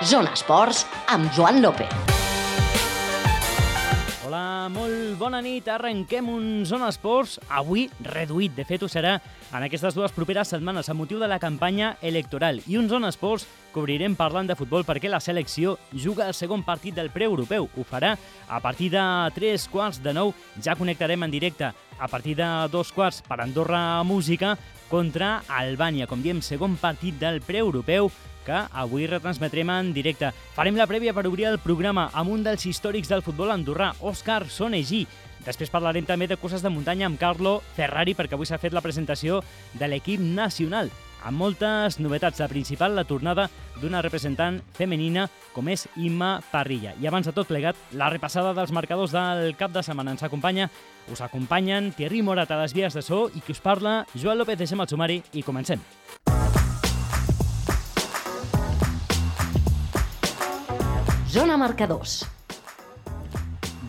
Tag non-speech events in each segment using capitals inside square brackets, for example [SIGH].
Zona Esports amb Joan López. Hola, molt bona nit. Arrenquem un Zona Esports, avui reduït. De fet, ho serà en aquestes dues properes setmanes a motiu de la campanya electoral. I un Zona Esports cobrirem parlant de futbol perquè la selecció juga el segon partit del pre-europeu. Ho farà a partir de 3 quarts de 9. Ja connectarem en directe a partir de dos quarts per Andorra Música contra Albània. Com diem, segon partit del pre-europeu que avui retransmetrem en directe. Farem la prèvia per obrir el programa amb un dels històrics del futbol andorrà, Òscar Sonegí. Després parlarem també de coses de muntanya amb Carlo Ferrari, perquè avui s'ha fet la presentació de l'equip nacional amb moltes novetats. La principal, la tornada d'una representant femenina com és Imma Parrilla. I abans de tot plegat, la repassada dels marcadors del cap de setmana ens acompanya, us acompanyen Thierry Morat a les vies de so i qui us parla, Joan López, deixem el sumari i comencem. Marcadors.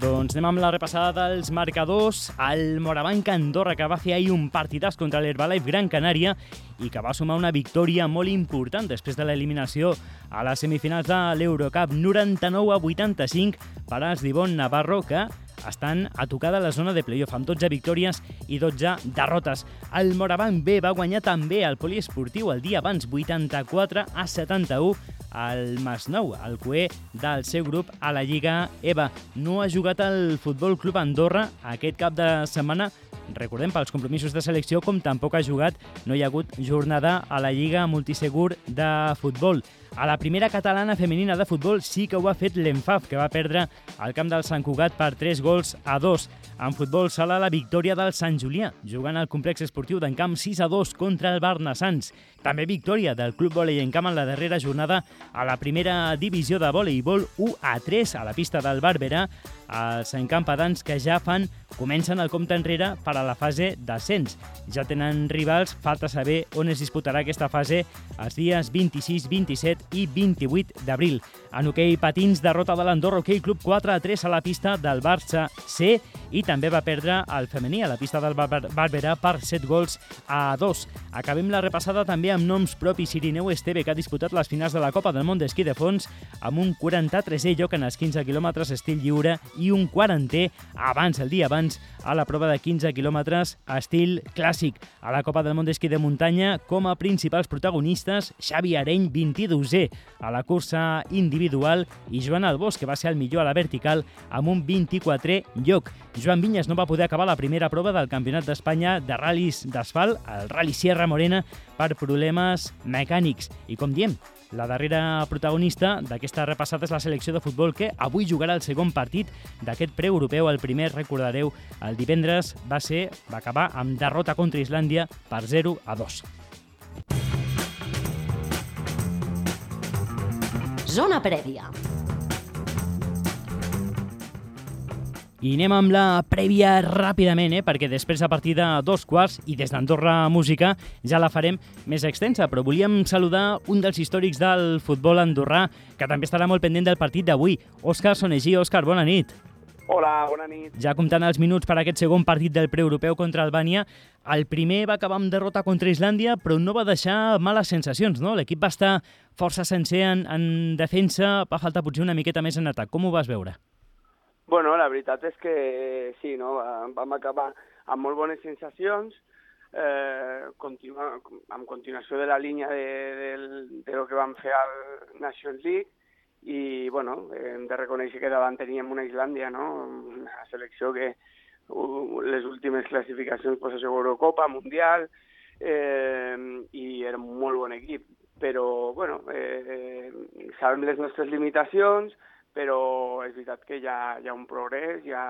Doncs anem amb la repassada dels marcadors. El Morabanc Andorra, que va fer ahir un partidàs contra l'Herbalife Gran Canària i que va sumar una victòria molt important després de l'eliminació a les semifinals de l'Eurocup 99 a 85 per als d'Ivon Navarro, que estan a tocar de la zona de playoff amb 12 victòries i 12 derrotes. El Morabanc B va guanyar també el poliesportiu el dia abans 84 a 71 al Masnou, el cué del seu grup a la Lliga EVA. No ha jugat el Futbol Club Andorra aquest cap de setmana recordem, pels compromisos de selecció, com tampoc ha jugat, no hi ha hagut jornada a la Lliga Multisegur de Futbol. A la primera catalana femenina de futbol sí que ho ha fet l'Enfaf, que va perdre al camp del Sant Cugat per 3 gols a 2. En futbol sala la victòria del Sant Julià, jugant al complex esportiu d'en Camp 6 a 2 contra el Barnassans. També victòria del Club Volei en Camp en la darrera jornada a la primera divisió de voleibol 1 a 3 a la pista del Barberà els encampadans que ja fan comencen el compte enrere per a la fase d'ascens. Ja tenen rivals, falta saber on es disputarà aquesta fase els dies 26, 27 i 28 d'abril. En hoquei patins, derrota de l'Andorra Hockey Club 4 a 3 a la pista del Barça C i també va perdre el femení a la pista del Barberà per 7 gols a 2. Acabem la repassada també amb noms propis Irineu Esteve, que ha disputat les finals de la Copa del Món d'Esquí de Fons amb un 43è lloc en els 15 quilòmetres estil lliure i un 40è abans, el dia abans, a la prova de 15 quilòmetres estil clàssic. A la Copa del Món d'Esquí de Muntanya, com a principals protagonistes, Xavi Areny, 22è a la cursa individual i Joan Albós, que va ser el millor a la vertical amb un 24è lloc. Joan Vinyes no va poder acabar la primera prova del Campionat d'Espanya de ral·lis d'asfalt, el Rally Sierra Morena, per problemes mecànics. I com diem, la darrera protagonista d'aquesta repassada és la selecció de futbol que avui jugarà el segon partit d'aquest pre-europeu. El primer, recordareu, el divendres va ser va acabar amb derrota contra Islàndia per 0 a 2. Zona prèvia. I anem amb la prèvia ràpidament, eh? perquè després a partir de dos quarts i des d'Andorra Música ja la farem més extensa, però volíem saludar un dels històrics del futbol andorrà que també estarà molt pendent del partit d'avui, Òscar Sonegí. Òscar, bona nit. Hola, bona nit. Ja comptant els minuts per a aquest segon partit del preeuropeu contra Albània, el primer va acabar amb derrota contra Islàndia, però no va deixar males sensacions, no? L'equip va estar força sencer en, en defensa, va faltar potser una miqueta més en atac. Com ho vas veure? Bueno, la veritat és que sí, no? vam acabar amb molt bones sensacions, eh, continua, amb continuació de la línia de, de, de lo que vam fer al Nations League, i bueno, hem de reconèixer que davant teníem una Islàndia, no? una selecció que les últimes classificacions pues, això, Eurocopa, Mundial, eh, i era un molt bon equip. Però, bueno, eh, sabem les nostres limitacions, però és veritat que hi ha, hi ha un progrés, hi ha,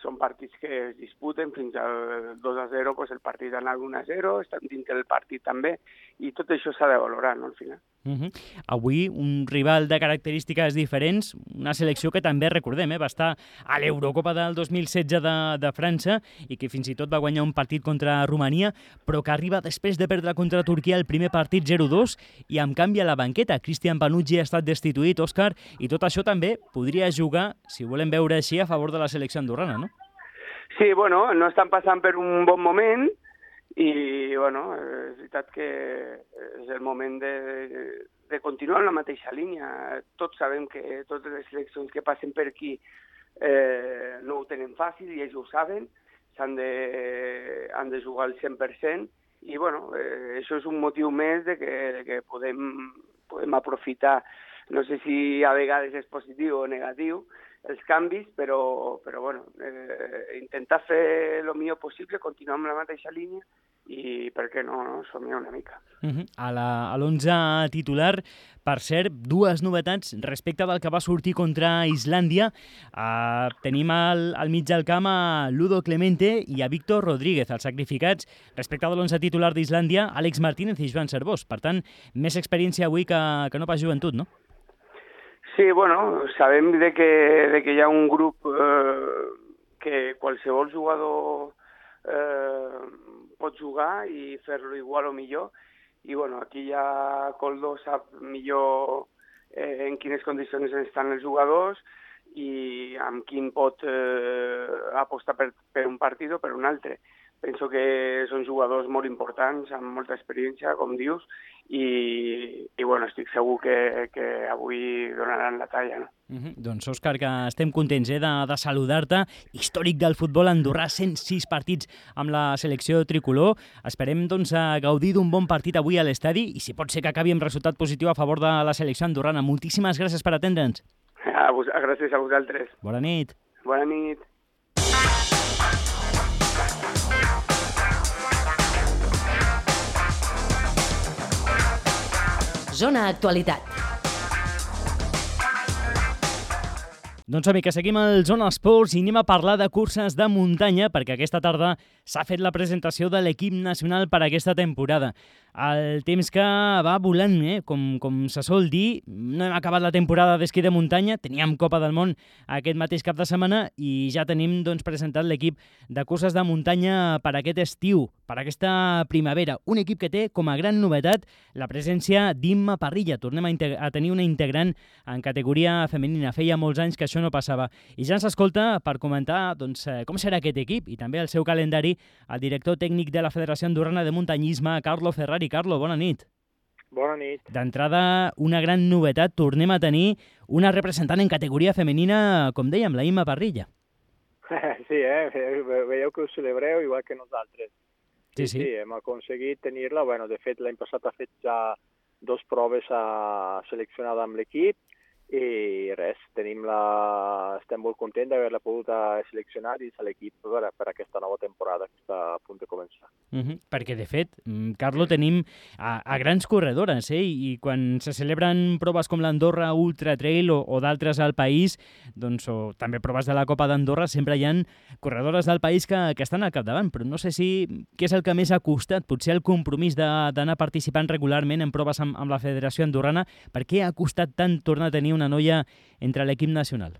són partits que es disputen fins al 2 a 0, pues el partit ha anat 1 a 0, estan dintre del partit també, i tot això s'ha de valorar, no, al final. Uh -huh. Avui un rival de característiques diferents, una selecció que també recordem, eh, va estar a l'Eurocopa del 2016 de, de França i que fins i tot va guanyar un partit contra Romania, però que arriba després de perdre contra Turquia el primer partit 0-2 i amb canvi a la banqueta. Cristian Panucci ha estat destituït, Òscar, i tot això també podria jugar, si volem veure així, a favor de la selecció andorrana, no? Sí, bueno, no estan passant per un bon moment, i bueno, és veritat que és el moment de, de continuar en la mateixa línia. Tots sabem que totes les seleccions que passen per aquí eh, no ho tenen fàcil i ells ho saben, s'han de, han de jugar al 100% i bueno, eh, això és un motiu més de que, de que podem, podem aprofitar, no sé si a vegades és positiu o negatiu, els canvis, però, però bueno, eh, intentar fer el millor possible, continuar amb la mateixa línia i, per què no, no somiar una mica. Uh -huh. A l'11 titular, per cert, dues novetats respecte del que va sortir contra Islàndia. Uh, tenim al, al mig del camp a Ludo Clemente i a Víctor Rodríguez, els sacrificats. Respecte de l'11 titular d'Islàndia, Àlex Martínez i Joan Cervós. Per tant, més experiència avui que, que no pas joventut, no? Sí, bueno, sabem de que, de que hi ha un grup eh, que qualsevol jugador eh, pot jugar i fer-lo igual o millor. I bueno, aquí ja Coldo sap millor eh, en quines condicions estan els jugadors i amb quin pot eh, apostar per, per un partit o per un altre. Penso que són jugadors molt importants, amb molta experiència, com dius, i, i bueno, estic segur que, que avui donaran la talla. No? Uh -huh. Doncs, Òscar, que estem contents eh, de, de saludar-te. Històric del futbol andorrà, 106 partits amb la selecció tricolor. Esperem doncs, a gaudir d'un bon partit avui a l'estadi i si pot ser que acabi amb resultat positiu a favor de la selecció andorrana. Moltíssimes gràcies per atendre'ns. A vos, gràcies a vosaltres. Bona nit. Bona nit. Zona Actualitat. Doncs que seguim al Zona Esports i anem a parlar de curses de muntanya perquè aquesta tarda s'ha fet la presentació de l'equip nacional per aquesta temporada. El temps que va volant, eh? com, com se sol dir, no hem acabat la temporada d'esquí de muntanya, teníem Copa del Món aquest mateix cap de setmana i ja tenim doncs, presentat l'equip de curses de muntanya per aquest estiu, per aquesta primavera. Un equip que té com a gran novetat la presència d'Imma Parrilla. Tornem a, a tenir una integrant en categoria femenina. Feia molts anys que això no passava. I ja ens escolta per comentar doncs, eh, com serà aquest equip i també el seu calendari el director tècnic de la Federació Andorrana de Muntanyisme, Carlo Ferrari. Carlo, bona nit. Bona nit. D'entrada, una gran novetat. Tornem a tenir una representant en categoria femenina, com dèiem, la Imma Parrilla. [LAUGHS] Sí, eh? veieu que ho celebreu igual que nosaltres. Sí, sí. sí hem aconseguit tenir-la. Bueno, de fet, l'any passat ha fet ja dos proves a seleccionada amb l'equip i res, tenim la... estem molt contents d'haver-la pogut seleccionar dins l'equip per, per aquesta nova temporada que està a punt de començar. Uh -huh. Perquè, de fet, mm, Carlo, tenim a, a grans corredores, eh? I, i quan se celebren proves com l'Andorra Ultra Trail o, o d'altres al país, doncs, o també proves de la Copa d'Andorra, sempre hi han corredores del país que, que estan al capdavant, però no sé si què és el que més ha costat, potser el compromís d'anar participant regularment en proves amb, amb la Federació Andorrana, per què ha costat tant tornar a tenir una noia entre l'equip nacional?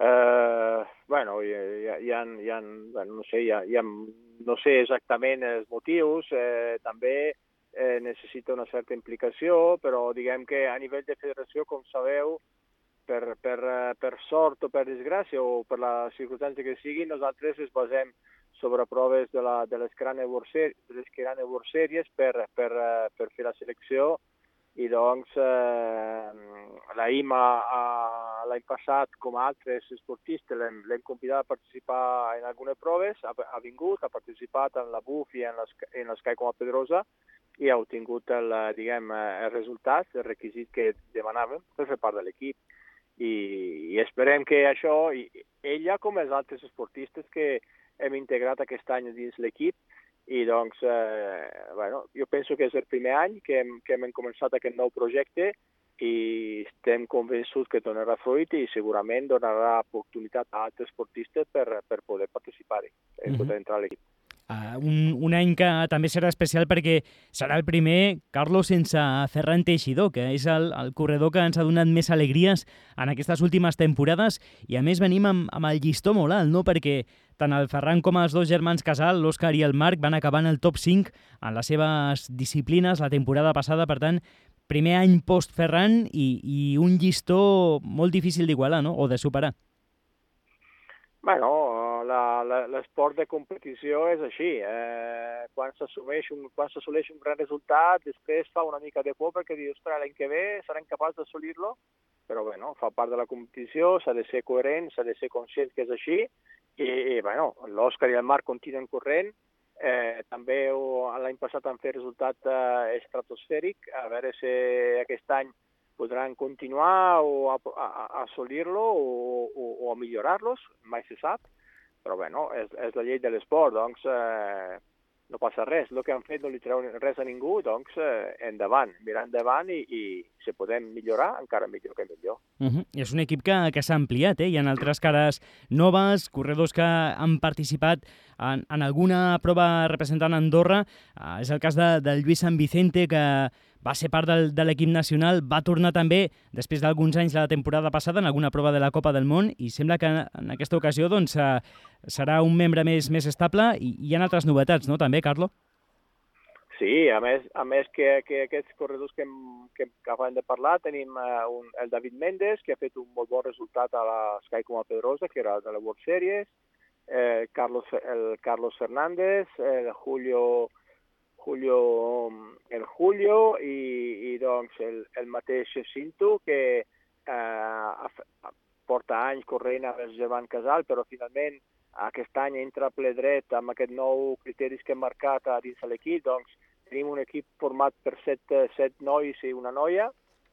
Uh, bueno, hi, hi, hi, ha, hi ha, bueno, no sé, hi ha, hi ha, no sé exactament els motius, eh, també eh, necessita una certa implicació, però diguem que a nivell de federació, com sabeu, per, per, per sort o per desgràcia o per la circumstància que sigui, nosaltres es basem sobre proves de, la, de les Crane World per, per, per fer la selecció i doncs eh, la IMA eh, l'any passat, com altres esportistes, l'hem convidat a participar en algunes proves, ha, ha vingut, ha participat en la BUF i en l'Sky com a Pedrosa i ha obtingut el, diguem, el resultat, el requisit que demanàvem per fer part de l'equip. I, I esperem que això, i, ella com els altres esportistes que hem integrat aquest any dins l'equip, i doncs, eh, bueno, jo penso que és el primer any que hem, que hem començat aquest nou projecte i estem convençuts que donarà fruit i segurament donarà oportunitat a altres esportistes per, per poder participar-hi, uh -huh. poder entrar a l'equip. Uh, un, un any que també serà especial perquè serà el primer, Carlos, sense Ferran Teixidor, que és el, el corredor que ens ha donat més alegries en aquestes últimes temporades i a més venim amb, amb el llistó molt alt, no? perquè tant el Ferran com els dos germans Casal, l'Òscar i el Marc, van acabar en el top 5 en les seves disciplines la temporada passada, per tant, primer any post-Ferran i, i un llistó molt difícil d'igualar, no?, o de superar. Bueno, l'esport de competició és així. Eh, quan s'assoleix un, quan un gran resultat, després fa una mica de por perquè dius, ostres, l'any que ve serem capaços d'assolir-lo, però bueno, fa part de la competició, s'ha de ser coherent, s'ha de ser conscient que és així, i, i bueno, l'Òscar i el Marc continuen corrent, eh, també l'any passat han fet resultat eh, estratosfèric, a veure si aquest any podran continuar o a, a, a assolir-lo o, o, o a millorar-los, mai se sap, però bueno, és, és la llei de l'esport, doncs eh, no passa res. El que han fet no li treu res a ningú, doncs eh, endavant, mirar endavant i, i si podem millorar, encara millor que millor. Uh -huh. És un equip que, que s'ha ampliat, eh? Hi ha altres cares noves, corredors que han participat en, en alguna prova representant Andorra. Uh, és el cas de, del Lluís Sant Vicente, que va ser part del, de l'equip nacional, va tornar també després d'alguns anys la temporada passada en alguna prova de la Copa del Món i sembla que en aquesta ocasió doncs, eh, serà un membre més, més estable i hi ha altres novetats, no, també, Carlo? Sí, a més, a més que, que aquests corredors que, hem, que, que acabem de parlar, tenim uh, un, el David Méndez, que ha fet un molt bon resultat a la Sky Coma Pedrosa, que era de la World Series, eh, Carlos, el Carlos Fernández, el Julio Julio, el Julio i, i doncs el, el mateix Cinto que eh, porta anys corrent el Germán Casal, però finalment aquest any entra ple dret amb aquest nou criteris que hem marcat a dins l'equip, doncs tenim un equip format per set, set nois i una noia.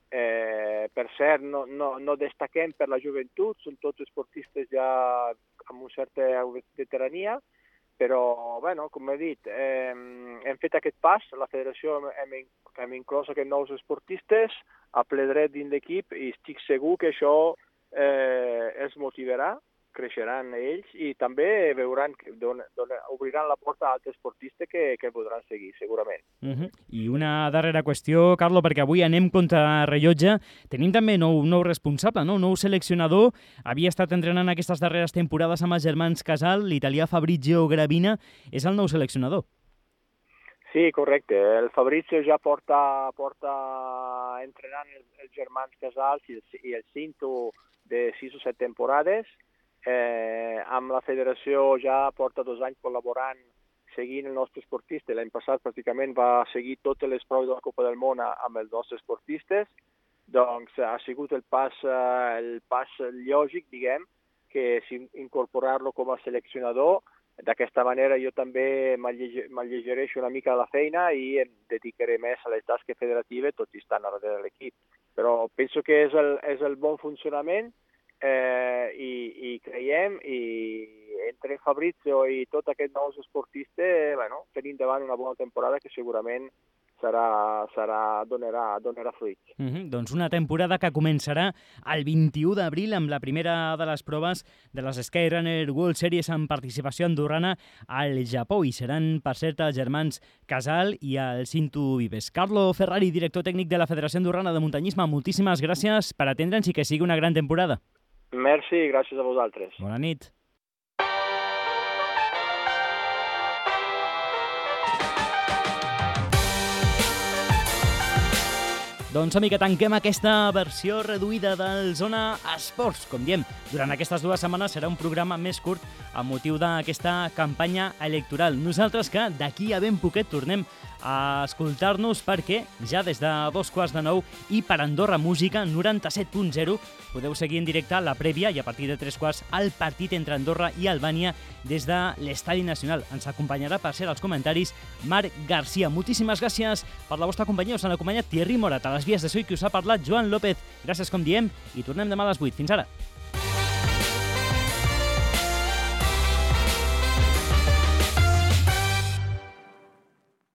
Eh, per cert, no, no, no destaquem per la joventut, són tots esportistes ja amb una certa veterania, però, bueno, com he dit, eh, hem fet aquest pas, la federació hem, hem inclòs aquests nous esportistes a ple dret dins l'equip i estic segur que això eh, els motivarà creixeran ells i també veuran que don, don, obriran la porta a altres esportistes que, que podran seguir, segurament. Uh -huh. I una darrera qüestió, Carlo, perquè avui anem contra rellotge. Tenim també nou, nou responsable, no? nou seleccionador. Havia estat entrenant aquestes darreres temporades amb els germans Casal, l'italià Fabrizio Gravina. És el nou seleccionador. Sí, correcte. El Fabrizio ja porta, porta entrenant els, els germans Casals i el, i el Cinto de 6 o 7 temporades Eh, amb la federació ja porta dos anys col·laborant seguint el nostre esportista. L'any passat pràcticament va seguir totes les proves de la Copa del Món amb els nostres esportistes. Doncs ha sigut el pas, eh, el pas lògic, diguem, que incorporar-lo com a seleccionador. D'aquesta manera jo també m'allegereixo una mica la feina i em dedicaré més a les tasques federatives, tot i estar darrere de l'equip. Però penso que és el, és el bon funcionament eh, i, i creiem i entre Fabrizio i tot aquest nous esportistes, bueno, tenim davant una bona temporada que segurament serà, serà, donarà, donarà fruits. Mm -hmm. Doncs una temporada que començarà el 21 d'abril amb la primera de les proves de les Skyrunner World Series en participació andorrana al Japó i seran, per cert, els germans Casal i el Cinto Vives. Carlo Ferrari, director tècnic de la Federació Andorrana de Muntanyisme, moltíssimes gràcies per atendre'ns i que sigui una gran temporada. Merci, gràcies a vosaltres. Bona nit. Doncs que tanquem aquesta versió reduïda del Zona Esports. Com diem, durant aquestes dues setmanes serà un programa més curt a motiu d'aquesta campanya electoral. Nosaltres que d'aquí a ben poquet tornem a escoltar-nos perquè ja des de dos quarts de nou i per Andorra Música 97.0 podeu seguir en directe la prèvia i a partir de tres quarts el partit entre Andorra i Albània des de l'Estadi Nacional. Ens acompanyarà per ser als comentaris Marc Garcia. Moltíssimes gràcies per la vostra companyia. Us han acompanyat Thierry Morat a les vies de so i que us ha parlat Joan López. Gràcies, com diem, i tornem demà a les 8. Fins ara.